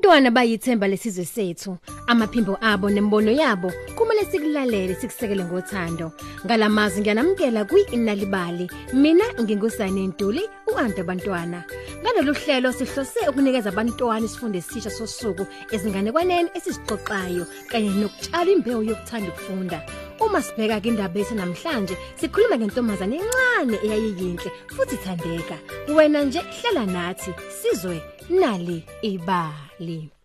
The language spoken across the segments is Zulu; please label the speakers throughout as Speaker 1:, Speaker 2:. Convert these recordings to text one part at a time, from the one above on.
Speaker 1: Abantwana bayithemba lesizwe sethu. Amaphimbo abo nembono yabo kumele sikulalele sikusekele ngothando. Ngalamazi ngiyanamkela kwi-inalibali. Mina ngingusane Ntuli uAnto bantwana. Ngalolu hlelo sihlose ukunikeza abantwana isifundo esisha sosuku ezinganekwaneni esizixoxayo kanye nokutshala imbewu yokuthanda ukufunda. Uma sibheka indaba yethu namhlanje sikhuluma ngentombazane encane eyayiyinhle futhi ithandeka. Wena nje hlala nathi sizwe nali ibali.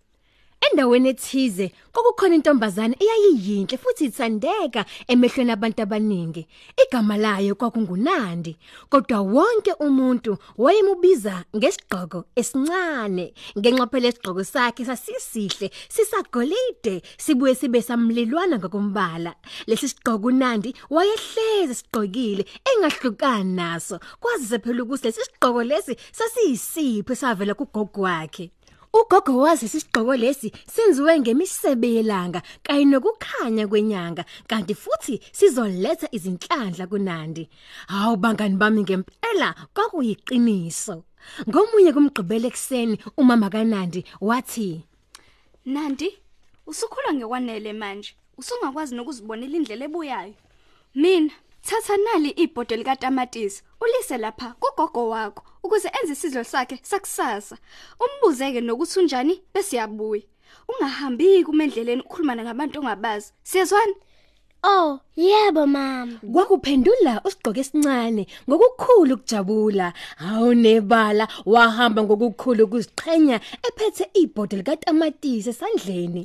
Speaker 1: Endaweni ethize kokukhona intombazane eyayiyinhle futhi ithandeka emehlweni abantu abaningi. Igama layo kwakungunandi, kodwa wonke umuntu wayemubiza ngesigqoko esincane. Ngenxa phela isigqoko sakhe sasisihle, sisagolide, sibuye sibe samlilwana ngokumbala. Lesi sigqoko uNandi wayehleze sigqokile engahlukani naso. Kwazise phela ukuthi lesi sigqoko lesi sasiyisipho savela kugogo wakhe. Ugogo wazi isigqoko lesi senziwe ngemisebe yelanga kanye nokukhanya kwenyanga kanti futhi sizoletha izinhlanhla kuNandi. Hawu bangani bami ngempela kwakuyiqiniso. Ngomunye kumgqibele ekseni umama kaNandi wathi
Speaker 2: Nandi, usukhula ngekwanele manje. Usungakwazi nokuzibonela indlela ebuyayo. Mina thatha nali ibhodwe lika tamatisi, ulise lapha kugogo wakho ukuze enze isidlo sakhe sakusasa. Umbuzeke nokuthi unjani bese yabuya. Ungahambi kumendleleni ukhuluma ngabantu ongabazi. Siyezwana?
Speaker 3: Oh, yebo mama.
Speaker 1: Kwakuphendula usigqoke esincane ngokukhulu ukujabula. Hawu nebala wahamba ngokukhulu ukuziqhenya ephethe ibhodle likaTamatisi esandleni.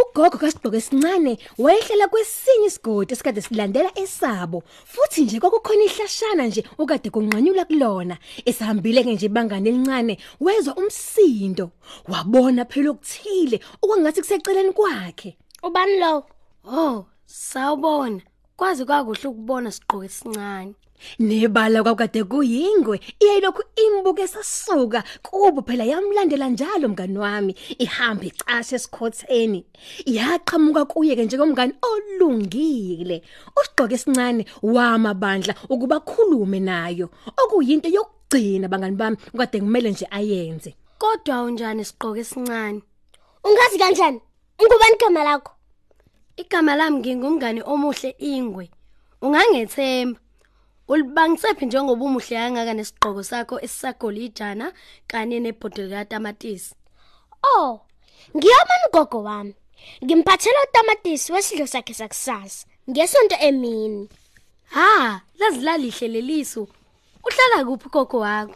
Speaker 1: Ugogo kasigqoke esincane wayehlela kwesinye isigodi esikade silandela esabo. Futhi nje kwakukhona ihlashana nje ukade kunqanyula kulona. Esihambile ke nje bangane elincane wezwa umsindo. Wabona phela ukuthile okwangathi kuseceleni kwakhe.
Speaker 3: Ubani lo?
Speaker 4: Oh, sawubona. Kwazi kwakuhle ukubona sigqoke sincane.
Speaker 1: Nebala kwakade kuyingwe iyayilokhu imbuke sasuka kubo phela yamlandela njalo mngani wami ihamba icashe esikhotheni yaqhamuka kuye ke njengomngani olungile usigqoke esincane wamabandla ukuba khulume nayo okuyinto yokugcina bangani bami kade kumele nje ayenze
Speaker 4: Kodwa unjani sigqoke esincane?
Speaker 3: Ungazi kanjani? Ngubani igama lakho?
Speaker 4: Igama lami ngingumngane omuhle ingwe. Ungangethemba. Ulibangisephi njengoba umuhle kangaka nesigqoko sakho esisagolijana kanye nebhodle likaTamatisi.
Speaker 3: Oh, ngiyamani gogo wami. Ngimphathela utamatisi wesidlo sakhe sakusasa. Ngesonto emini.
Speaker 4: Ha, lazilalihle lelisu. Uhlala kuphi gogo wakho?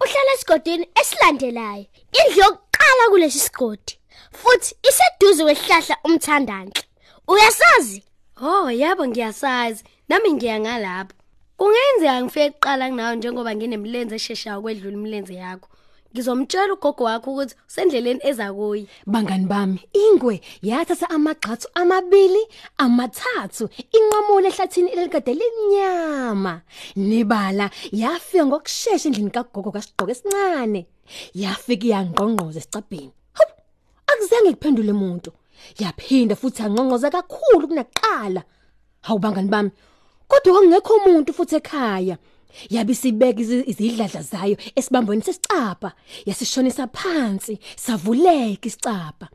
Speaker 3: Uhlala esigodini esilandelayo. Indlu yokuqala kulesi sigodi. Futhi iseduze kwehlahla umthandanhle. Uyasazi?
Speaker 4: Oh, yebo ngiyasazi. Nami ngiya ngalapho. Kungenzeka ngifike kuqala kunawe njengoba nginemilenze esheshayo kwedlula imilenze yakho. Ngizomtshela ugogo wakho ukuthi usendleleni eza kuyi.
Speaker 1: bangani bami ingwe yathatha amagxathu amabili amathathu inqamulo ehlathini elikade linyama nebala yafika ngokusheshsha endlini kagogo kasigqoke esincane yafika yangqongqoza esicabheni Hawu, akuzange kuphendule umuntu yaphinda futhi yangqongqoza kakhulu kunaqala. Hawu bangani bami kodwa kwakungekho umuntu futhi ekhaya. Yabe sibeka izi- izidladla zayo esibambweni sesicapha yasishonisa phansi savuleka isicapha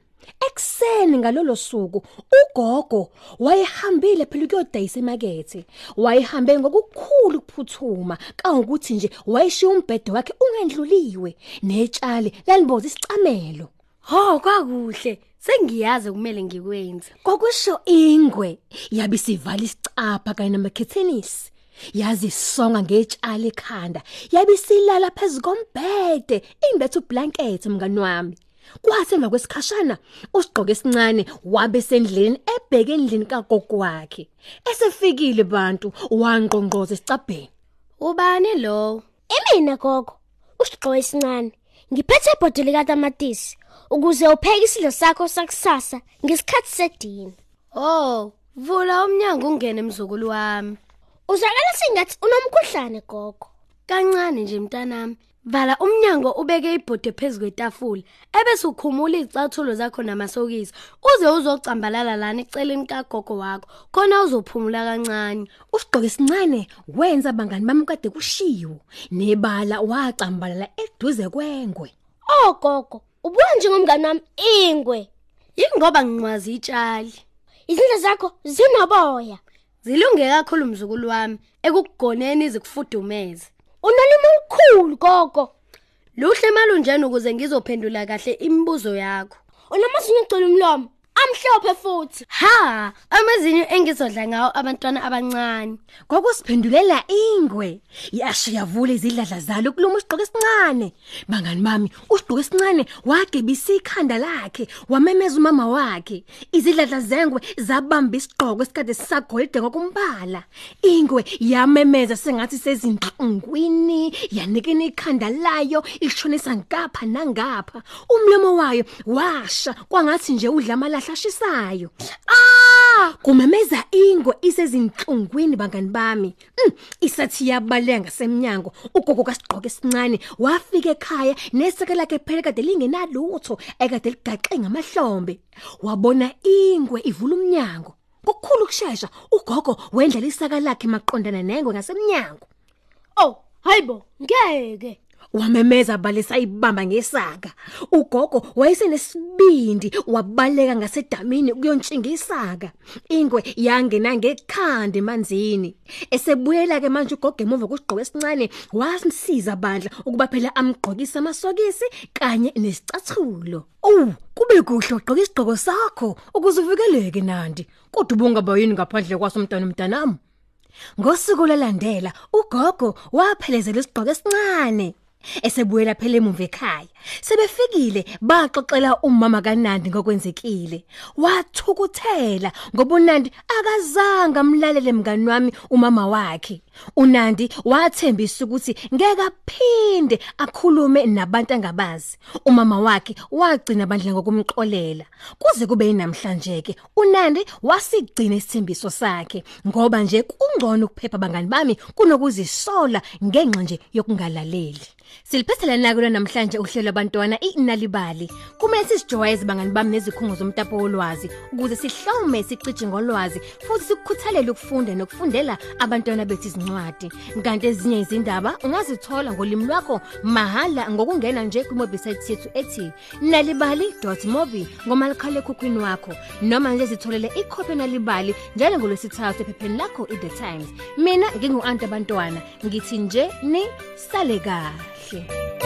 Speaker 1: ekseni ngalolo suku ugogo wayehambile phela ukuyodayisa emakethe. Wayehambe ngokukhulu ukuphuthuma kangokuthi nje wayeshiya umbhedo wakhe ungendluliwe. Netshali laliboza isicamelo.
Speaker 4: Ho, kwakuhle. Sengiyazi kumele ngikwenze.
Speaker 1: Kwakusho ingwe yabe sivala isicapha kanye namakhethenisi. Yazi songa ngetshali ekhanda. Yabe silala phezukombhede imbethe ublanket mngani wami. Kwathi emva kwesikhashana usigqoke esincane wabe sendlini ebheke endlini kagogo wakhe. Esefikile bantu wangqongqoza esicabheni.
Speaker 4: Ubani lo?
Speaker 3: Imina gogo. Usigqoke esincane. Ngiphethe ibhodle likaTamatisi ukuze upheke isidlo sakho sakusasa ngesikhathi sedina.
Speaker 4: Oh, vula umnyango ungene emzukulu wami.
Speaker 3: Uzakala sengathi unomkhuhlane gogo.
Speaker 4: Kancane nje mntanami. Vala umnyango ubeke ibhodi phezulu kwetafula ebese ukhumula izicathulo zakho namasokisi uze uzocambalala lana eceleni kagogo wakho khona uzophumula kancane.
Speaker 1: Usigqoke sincane wenza abangani bami kade kushiwo nebala wacambalala eduze kwengwe.
Speaker 3: Oh Ubuka njengomngane wami ingwe.
Speaker 4: Yingoba nginqwazi itshali.
Speaker 3: Izindle zakho zinoboya.
Speaker 4: Zilunge kakhulu mzukulu wami ekukugoneni izikufudumeze.
Speaker 3: Unolimi olukhulu gogo.
Speaker 4: Luhle malunjani ukuze ngizophendula kahle imibuzo yakho.
Speaker 3: Unamazinyo ugcwele umlomo. Amhlophe futhi.
Speaker 4: Ha, amazinyo engizodla ngawo abantwana abancane.
Speaker 1: Kokusiphendulela ingwe. Yasho yavula izidladla zalo kuluma usigqoko esincane. Bangani bami, usigqoko esincane wagebisa ikhanda lakhe, wamemeza umama wakhe. Izidladla zengwe zabamba isigqoko esikade sisagolide ngokumbala. Ingwe yamemeza sengathi sezinhlungwini, yanikena ikhanda layo ilishonisa ngapha nangapha. Umlomo wayo washa kwangathi nje udla amalahla ashisayo. Ah! Kumemeza ingwe isezinhlungwini bangani bami. Mm, isathi yabaleka ngasemnyango. Ugogo kasigqoke esincane wafika ekhaya neseke lakhe phela kade lingenalutho ekade ligaxe ngamahlombe. Wabona ingwe ivula umnyango. Kukhulu kusheshsha ugogo wendlela isaka lakhe maqondana nengwe ngasemnyango.
Speaker 3: Oh, hayibo, ngeke.
Speaker 1: Wamemeza balisa ibamba ngesaka. Ugogo wayesenesibindi wabaleka ngasedamini kuyontshinga isaka. Ingwe yangena ngekhanda emanzini. Esebuyela ke manje ugogo emuva kusigqoko esincane wasimsiza bandla ukuba phela amgqokisa amasokisi kanye nesicathulo. Oh, kube kuhle ugqoka isigqoko sakho ukuze uvikeleke nandi. Kodwa ubungaba yini ngaphandle kwaso umntwana umntanami? Ngosuku lalandela ugogo waphelezela isigqoko esincane. Esebuyela phela emuva ekhaya. Sebefikile baxoxela umama kaNandi ngokwenzekile. Wathukuthela ngoba uNandi akazange amlalele mngani wami umama wakhe. uNandi wathembisa ukuthi ngeke aphinde akhulume nabantu angabazi. Umama wakhe wagcina bandla ngokumxolela. Kuze kube namhlanje ke uNandi wasigcina isithembiso sakhe ngoba nje kungcono ukuphepha bangani bami kunokuzisola ngenxa nje yokungalaleli. Siliphethela nakulo namhlanje uhlelo abantwana inalibali. Kumele sisijwayeze bangani bami nezikhungo zomtapo wolwazi ukuze sihlome sicije ngolwazi futhi sikukhuthalele ukufunda nokufundela abantwana bethu izincwadi. Kanti ezinye izindaba ungazithola ngolimi lwakho mahala ngokungena nje kuwebsite yethu ethi nalibali.mobi ngomakhala ekhukhwini wakho noma nje zitholele ikhophi nalibali njalo ngolwesithathu ephepheni lakho iThe Times. Mina ngingu Anta Bantwana ngithi nje ni sale kahle.